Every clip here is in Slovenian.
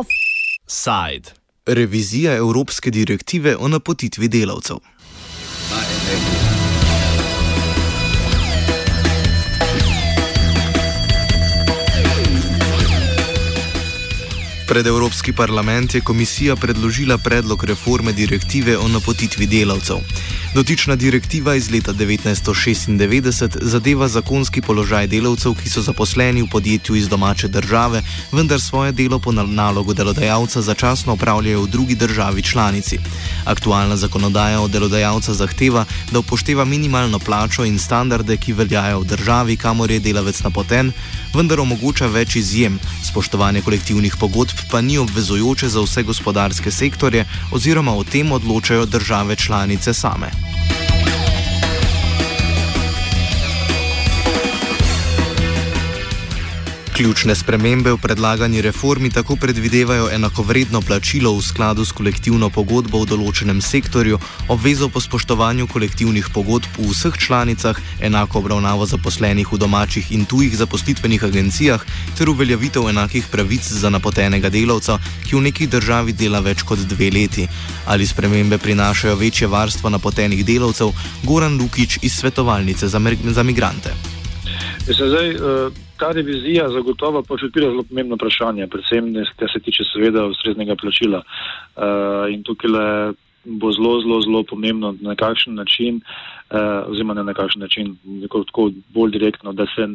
Offside. Revizija Evropske direktive o napotitvi delavcev. Pred Evropski parlament je komisija predložila predlog reforme direktive o napotitvi delavcev. Dotična direktiva iz leta 1996 zadeva zakonski položaj delavcev, ki so zaposleni v podjetju iz domače države, vendar svoje delo po nalogu delodajalca začasno opravljajo v drugi državi članici. Aktualna zakonodaja od delodajalca zahteva, da upošteva minimalno plačo in standarde, ki veljajo v državi, kamor je delavec napoten, vendar omogoča več izjem. Spoštovanje kolektivnih pogodb pa ni obvezujoče za vse gospodarske sektorje oziroma o tem odločajo države članice same. Ključne spremembe v predlagani reformi tako predvidevajo enakovredno plačilo v skladu s kolektivno pogodbo v določenem sektorju, obvezo po spoštovanju kolektivnih pogodb v vseh članicah, enako obravnavo zaposlenih v domačih in tujih zaposlitvenih agencijah ter uveljavitev enakih pravic za napotenega delavca, ki v neki državi dela več kot dve leti. Ali spremembe prinašajo večje varstvo napotenih delavcev, Goran Lukič iz svetovalnice za, za migrante. Zdaj, uh ta revizija zagotovo pač odpira zelo pomembno vprašanje, predvsem, da se tiče seveda ustreznega plačila. Uh, in tukaj le bo zelo, zelo, zelo pomembno, na kakšen način, uh, oziroma ne na kakšen način, tako bolj direktno, da se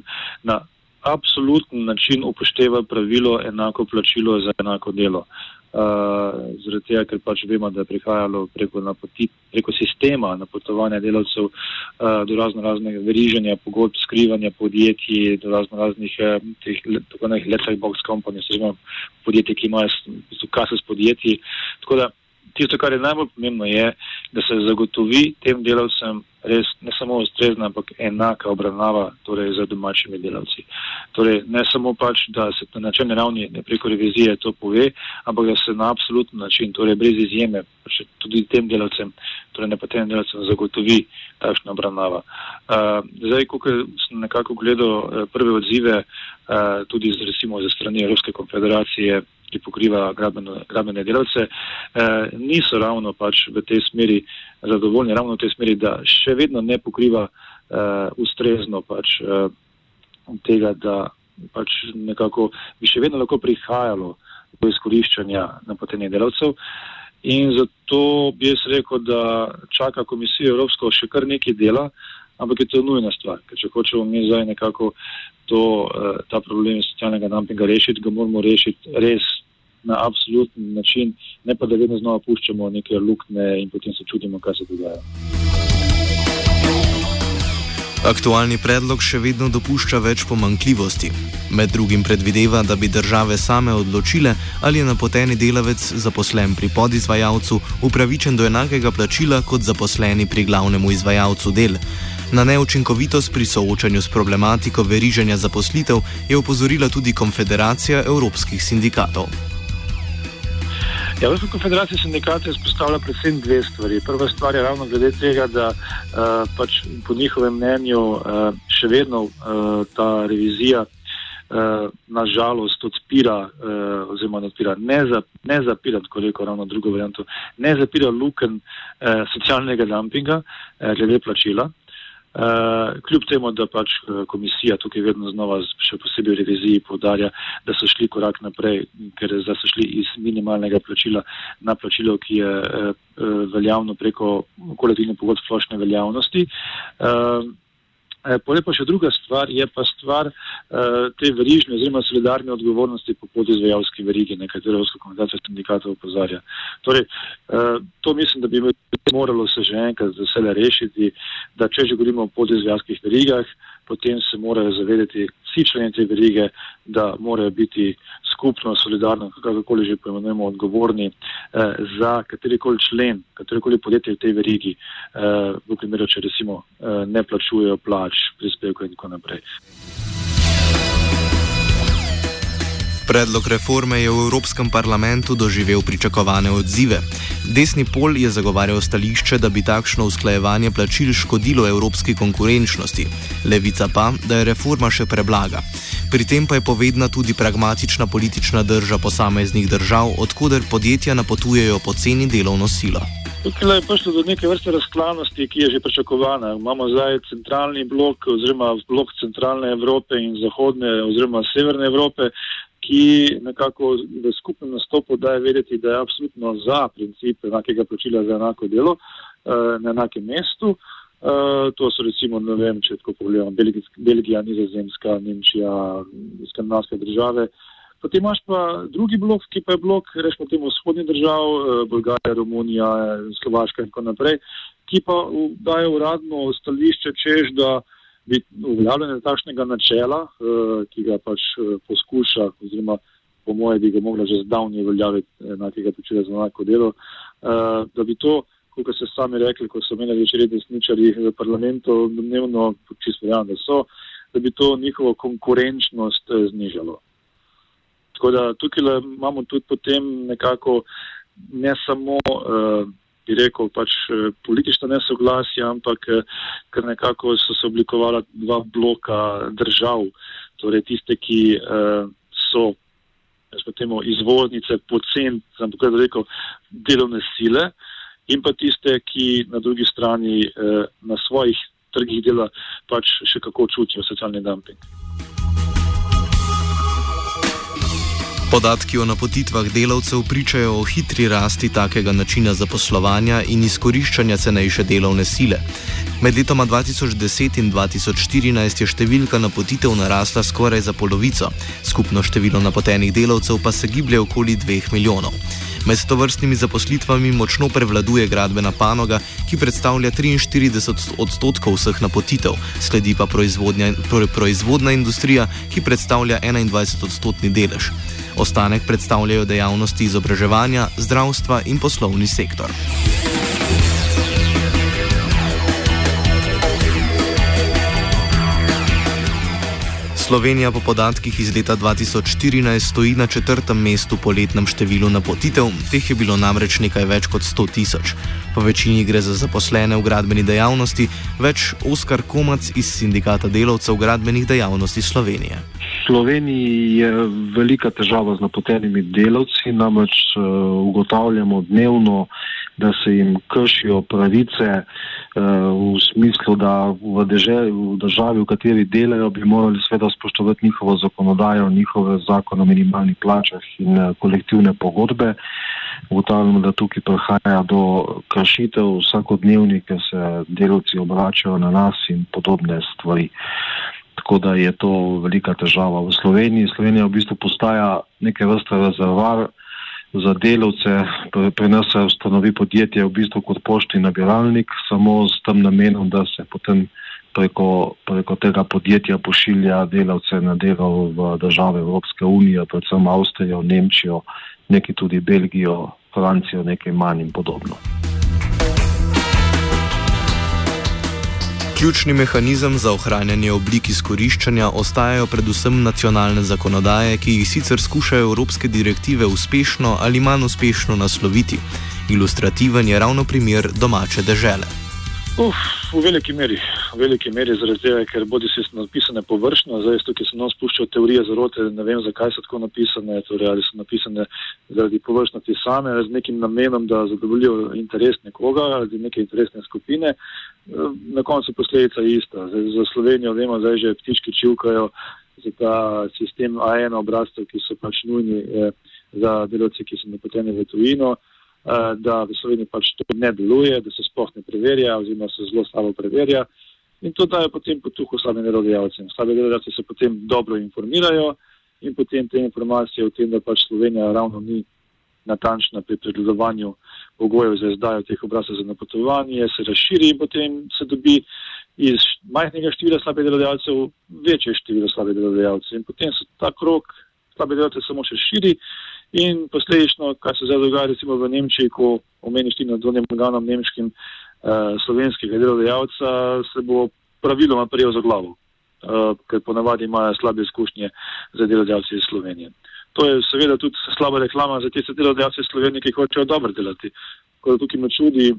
na absoluten način upošteva pravilo enako plačilo za enako delo. Uh, zaradi tega, ker pač vemo, da je prihajalo preko, napoti, preko sistema napotovanja delavcev uh, do razno raznega veriženja, pogodb, skrivanja podjetij, do razno raznih uh, teh tako nekih letter box companies, oziroma podjetij, ki imajo kase s podjetji. Tako da tisto, kar je najbolj pomembno, je, da se zagotovi tem delavcem res ne samo ustrezna, ampak enaka obravnava torej, za domačimi delavci. Torej, ne samo pač, da se na načelni ravni preko revizije to pove, ampak da se na absoluten način, torej brez izjeme, pač tudi tem delavcem, torej nepotenim delavcem zagotovi takšna obravnava. Uh, zdaj, ko sem nekako gledal uh, prve odzive, uh, tudi z, recimo za strani Evropske konfederacije, ki pokriva gradbene delavce, eh, niso ravno pač v tej smeri zadovoljni, ravno v tej smeri, da še vedno ne pokriva eh, ustrezno pač eh, tega, da pač nekako bi še vedno lahko prihajalo do izkoriščanja napotenih delavcev. In zato bi jaz rekel, da čaka komisijo Evropsko še kar nekaj dela, ampak je to nujna stvar, ker če hočemo mi zdaj nekako to, eh, ta problem socialnega dumpinga rešiti, ga moramo rešiti res na absoluten način, ne pa da vedno znova puščamo neke lukne in potem se čudimo, kaj se dogaja. Aktualni predlog še vedno dopušča več pomankljivosti. Med drugim predvideva, da bi države same odločile, ali je napoteni delavec zaposlen pri podizvajalcu upravičen do enakega plačila kot zaposleni pri glavnemu izvajalcu del. Na neučinkovitost pri soočanju s problematiko veriženja zaposlitev je opozorila tudi Konfederacija evropskih sindikatov. Ja, Evropska konfederacija sindikatov izpostavlja predvsem dve stvari. Prva stvar je ravno glede tega, da uh, pač po njihovem mnenju uh, še vedno uh, ta revizija uh, nažalost odpira, uh, oziroma odpira, ne, za, ne zapira, tako reko ravno drugo varianto, ne zapira luken uh, socialnega dumpinga uh, glede plačila. Uh, kljub temu, da pač eh, komisija tukaj vedno znova, še posebej v reviziji, podarja, da so šli korak naprej, ker so šli iz minimalnega plačila na plačilo, ki je uh, veljavno preko kolektivne pogodbe splošne veljavnosti. Uh, Potem pa še druga stvar, je pa stvar uh, te verižne oziroma solidarne odgovornosti po podizvajalski verigi, na katero Evropska konvencija sindikatov opozarja. Torej, uh, to mislim, da bi moralo se že enkrat za vse rešiti, da če že govorimo o podizvajalskih verigah, potem se morajo zavedati vsi členi te verige, da morajo biti skupno, solidarno, kakorkoli že pojmenujemo, odgovorni eh, za katerikoli člen, katerikoli podjetje v tej verigi, eh, v primeru, če recimo eh, ne plačujejo plač, prispevkov in tako naprej. Predlog reforme je v Evropskem parlamentu doživel pričakovane odzive. Desni pol je zagovarjal stališče, da bi takšno usklajevanje plačil škodilo evropski konkurenčnosti, levica pa, da je reforma še preblaga. Pri tem pa je povedna tudi pragmatična politična drža posameznih držav, odkuder podjetja napotujejo poceni delovno silo. Tukaj je prišlo do neke vrste razklanosti, ki je že pričakovana. Imamo zdaj centralni blok oziroma blok centralne Evrope in zahodne oziroma severne Evrope, ki nekako v skupnem nastopu daje vedeti, da je absolutno za princip enakega plačila za enako delo uh, na enakem mestu. Uh, to so recimo, ne vem, če tako pogledamo, Belgija, Nizozemska, Nemčija, skandinavske države. Potem imaš pa drugi blok, ki pa je blok, rečemo temu, vzhodnih držav, uh, Bolgarija, Romunija, Slovaška in tako naprej, ki pa dajo uradno stališče, čež da uh, uveljavljanje takšnega načela, uh, ki ga pač uh, poskuša, oziroma po mojem, bi ga mogla že zdavnje uveljaviti enakega počela za enako delo, da bi to, kot ste sami rekli, ko so imeli večeri desničari v parlamentu, dnevno, čisto verjamem, da so, da bi to njihovo konkurenčnost znižalo. Tako da tukaj imamo tudi potem nekako ne samo uh, bi rekel, pač eh, politično nesoglasje, ampak eh, ker nekako so se oblikovala dva bloka držav, torej tiste, ki uh, so temo, izvoznice pocen, sem tako rekel, delovne sile in pa tiste, ki na drugi strani uh, na svojih trgih dela pač še kako čutijo socialni dumping. Podatki o napotitvah delavcev pričajo o hitri rasti takega načina zaposlovanja in izkoriščanja cenejše delovne sile. Med letoma 2010 in 2014 je številka napotitev narasla skoraj za polovico, skupno število napotenih delavcev pa se giblje okoli 2 milijonov. Med tovrstnimi zaposlitvami močno prevladuje gradbena panoga, ki predstavlja 43 odstotkov vseh napotitev, sledi pa proizvodna industrija, ki predstavlja 21 odstotni delež. Ostanek predstavljajo dejavnosti izobraževanja, zdravstva in poslovni sektor. Slovenija po podatkih iz leta 2014 stoji na četrtem mestu po letnem številu napotitev, teh je bilo namreč nekaj več kot 100 tisoč. Po večini gre za zaposlene v gradbeni dejavnosti, več Oskar Komac iz Sindikata delavcev gradbenih dejavnosti Slovenije. Sloveniji je velika težava z napotenimi delavci, namreč uh, ugotavljamo dnevno, da se jim kršijo pravice uh, v smislu, da v, deže, v državi, v kateri delajo, bi morali sveda spoštovati njihovo zakonodajo, njihove zakone o minimalnih plačah in uh, kolektivne pogodbe. Ugotavljamo, da tukaj prihaja do kršitev vsakodnevnih, ker se delavci obračajo na nas in podobne stvari. Tako da je to velika težava v Sloveniji. Slovenija v bistvu postaja neke vrste rezervar za delavce, pri nas se ustanovi podjetje v bistvu kot pošti nabiralnik, samo s tem namenom, da se potem preko, preko tega podjetja pošilja delavce na delo v države Evropske unije, predvsem Avstrijo, Nemčijo, neki tudi Belgijo, Francijo, nekaj manj in podobno. Ključni mehanizem za ohranjanje oblik izkoriščanja ostajajo predvsem nacionalne zakonodaje, ki jih sicer skušajo evropske direktive uspešno ali manj uspešno nasloviti. Ilustrativen je ravno primer domače države. Uf, v veliki meri, v veliki meri zaradi tega, ker bodi si napisane površno, zdaj tukaj se nam spuščajo teorije zarote, ne vem zakaj so tako napisane, torej ali so napisane zaradi površnosti same, z nekim namenom, da zadovoljijo interes nekoga ali neke interesne skupine, na koncu posledica ista. Zdaj, za Slovenijo vemo, zdaj že ptički čivkajo za ta sistem A1 obrazcev, ki so pač nujni eh, za delovce, ki so napoteni v tujino. Eh, da v Sloveniji pač to ne deluje, da se sploh ne preverja oziroma se zelo slabo preverja in to daje potem potuho slabim delodajalcem. Slabi delodajalci se potem dobro informirajo in potem te informacije o tem, da pač Slovenija ravno ni natančna pri predlogovanju pogojev za izdajo teh obrazcev za napotovanje, se razširi in potem se dobi iz majhnega števila slabih delodajalcev večje število slabih delodajalcev in potem se ta krok slabih delodajalcev samo še širi In posledično, kar se zdaj dogaja recimo v Nemčiji, ko omeniš ti nadzornim organom nemškim slovenskega delodajalca, se bo praviloma prijel za glavo, uh, ker ponavadi imajo slabe izkušnje za delodajalce iz Slovenije. To je seveda tudi slaba reklama za tiste delodajalce v Sloveniji, ki hočejo dobro delati. Tako da tukaj me čudi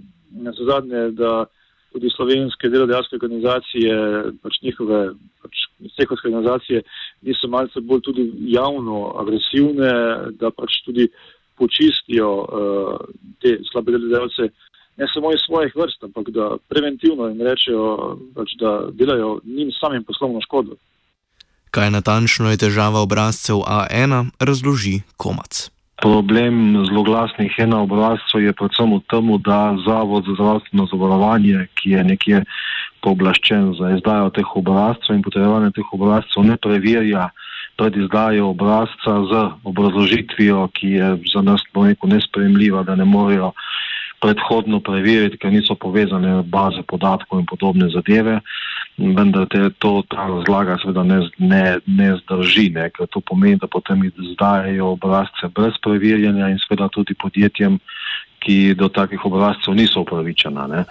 na zadnje, da tudi slovenske delodajalske organizacije, pač njihove pač cehovske organizacije, niso malce bolj tudi javno agresivne, da pač tudi počistijo uh, te slabe delodajalce, ne samo iz svojih vrst, ampak da preventivno jim rečejo, pač, da delajo njim samim poslovno škodo. Kaj natančno je težava obrazcev A1, razloži komac. Problem zloglasnih ena obrazcev je predvsem v tem, da Zavod za zdravstveno zavarovanje, ki je nekje pooblaščen za izdajo teh obrazcev in potrebovanje teh obrazcev, ne preverja pred izdajo obrazca z obrazložitvijo, ki je za nas nespremljiva, da ne morejo predhodno preveriti, ker niso povezane baze podatkov in podobne zadeve. Vendar te, to ta razlaga seveda ne, ne, ne zdrži, ne, ker to pomeni, da potem izdajajo obrazce brez preverjanja in seveda tudi podjetjem, ki do takih obrazcev niso upravičena. Ne.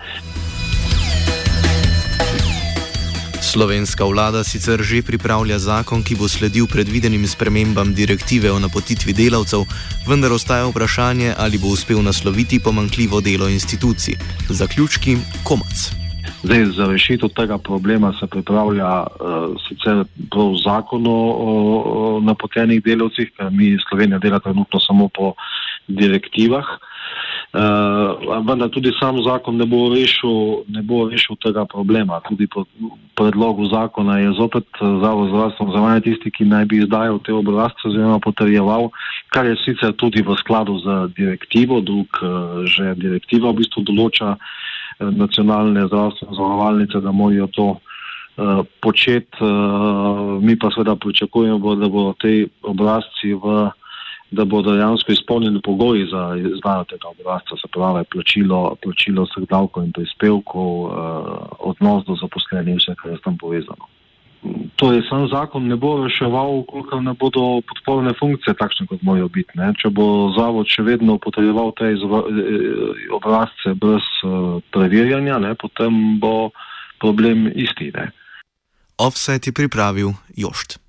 Slovenska vlada sicer že pripravlja zakon, ki bo sledil predvidenim spremembam direktive o napotitvi delavcev, vendar ostaja vprašanje, ali bo uspel nasloviti pomankljivo delo institucij. Zaključki komac. Zdaj, za rešitev tega problema se pripravlja uh, sicer prav zakon o, o napotenih delavcih, ker mi Slovenija dela trenutno samo po direktivah. Uh, Uh, vendar tudi sam zakon ne bo, rešil, ne bo rešil tega problema. Tudi po predlogu zakona je zopet eh, Zavod zdravstveno zavajanje tisti, ki naj bi izdajal te obrazce oziroma potrjeval, kar je sicer tudi v skladu z direktivo, drug uh, že direktiva v bistvu določa nacionalne zdravstvene zavarovalnice, da morajo to uh, početi. Uh, mi pa seveda pričakujemo, da bodo te obrazci v da bodo dejansko izpolnjeni pogoji za izdajo tega obrazca, se pravi plačilo, plačilo vseh davkov in prispevkov, eh, odnos do zaposlenih in vse, kar je s tem povezano. To je sam zakon, ne bo reševal, koliko ne bodo podporne funkcije takšne, kot morajo biti. Če bo zavod še vedno potreboval te eh, obrazce brez uh, preverjanja, ne, potem bo problem isti. Ne. Offset je pripravil Jošt.